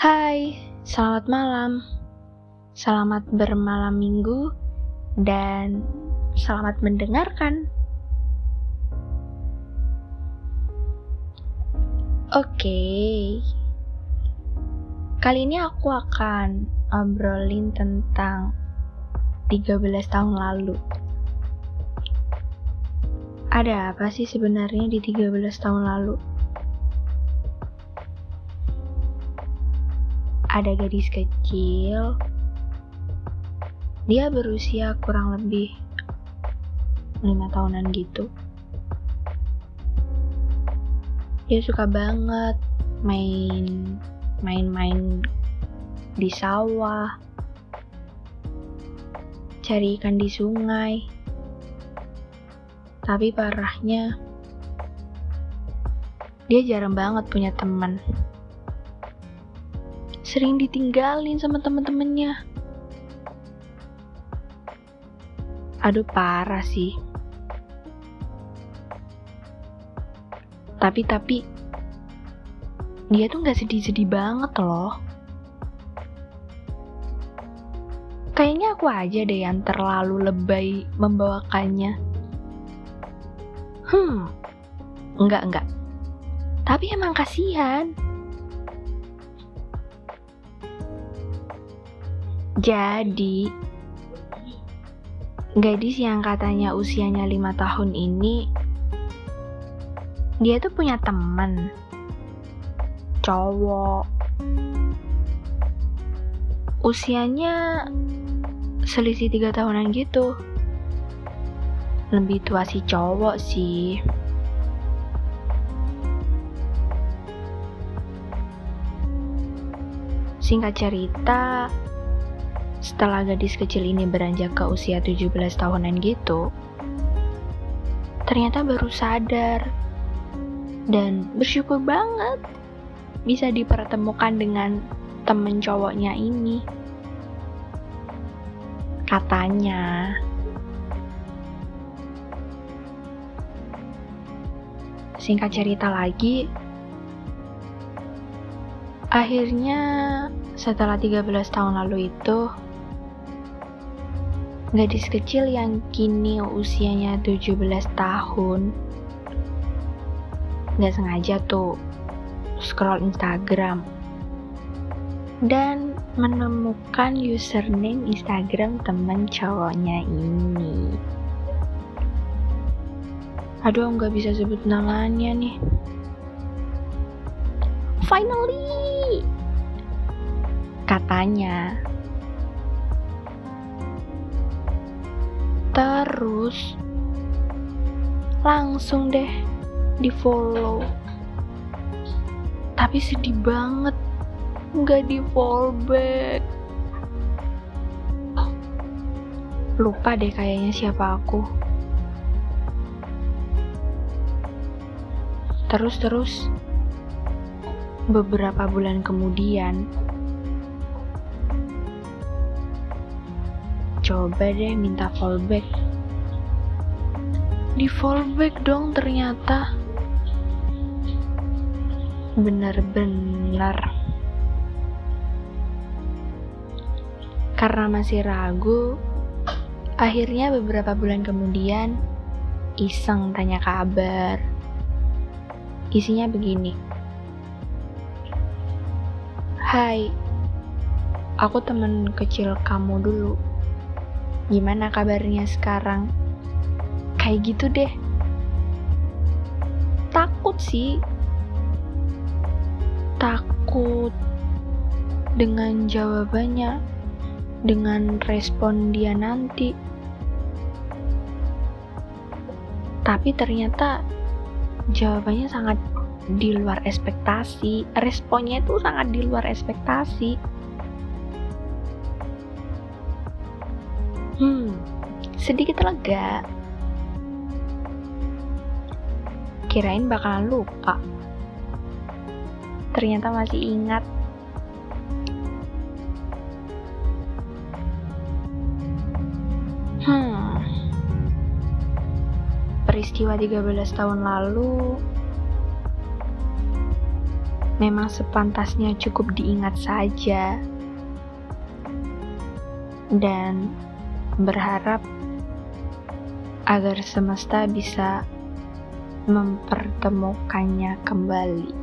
Hai, selamat malam. Selamat bermalam minggu dan selamat mendengarkan. Oke. Kali ini aku akan obrolin tentang 13 tahun lalu. Ada apa sih sebenarnya di 13 tahun lalu? Ada gadis kecil. Dia berusia kurang lebih lima tahunan gitu. Dia suka banget main main-main di sawah, cari ikan di sungai. Tapi parahnya, dia jarang banget punya teman. Sering ditinggalin sama temen-temennya. Aduh parah sih. Tapi tapi dia tuh nggak sedih-sedih banget loh. Kayaknya aku aja deh yang terlalu lebay membawakannya. Hmm, enggak enggak. Tapi emang kasihan. Jadi, gadis yang katanya usianya lima tahun ini, dia tuh punya teman. Cowok. Usianya selisih tiga tahunan gitu. Lebih tua si cowok sih. Singkat cerita setelah gadis kecil ini beranjak ke usia 17 tahunan gitu ternyata baru sadar dan bersyukur banget bisa dipertemukan dengan temen cowoknya ini. Katanya. Singkat cerita lagi, akhirnya setelah 13 tahun lalu itu, gadis kecil yang kini usianya 17 tahun, gak sengaja tuh scroll Instagram dan menemukan username Instagram teman cowoknya ini. Aduh, nggak bisa sebut namanya nih. Finally, katanya. Terus langsung deh di follow. Tapi sedih banget nggak di fallback lupa deh kayaknya siapa aku. Terus-terus beberapa bulan kemudian coba deh minta fallback. Di fallback dong ternyata. Benar-benar. Karena masih ragu akhirnya beberapa bulan kemudian iseng tanya kabar. Isinya begini. Hai aku temen kecil kamu dulu gimana kabarnya sekarang kayak gitu deh takut sih takut dengan jawabannya, dengan respon dia nanti. Tapi ternyata jawabannya sangat di luar ekspektasi, responnya itu sangat di luar ekspektasi. Sedikit lega. Kirain bakalan lupa ternyata masih ingat. Hmm. Peristiwa 13 tahun lalu memang sepantasnya cukup diingat saja dan berharap agar semesta bisa mempertemukannya kembali.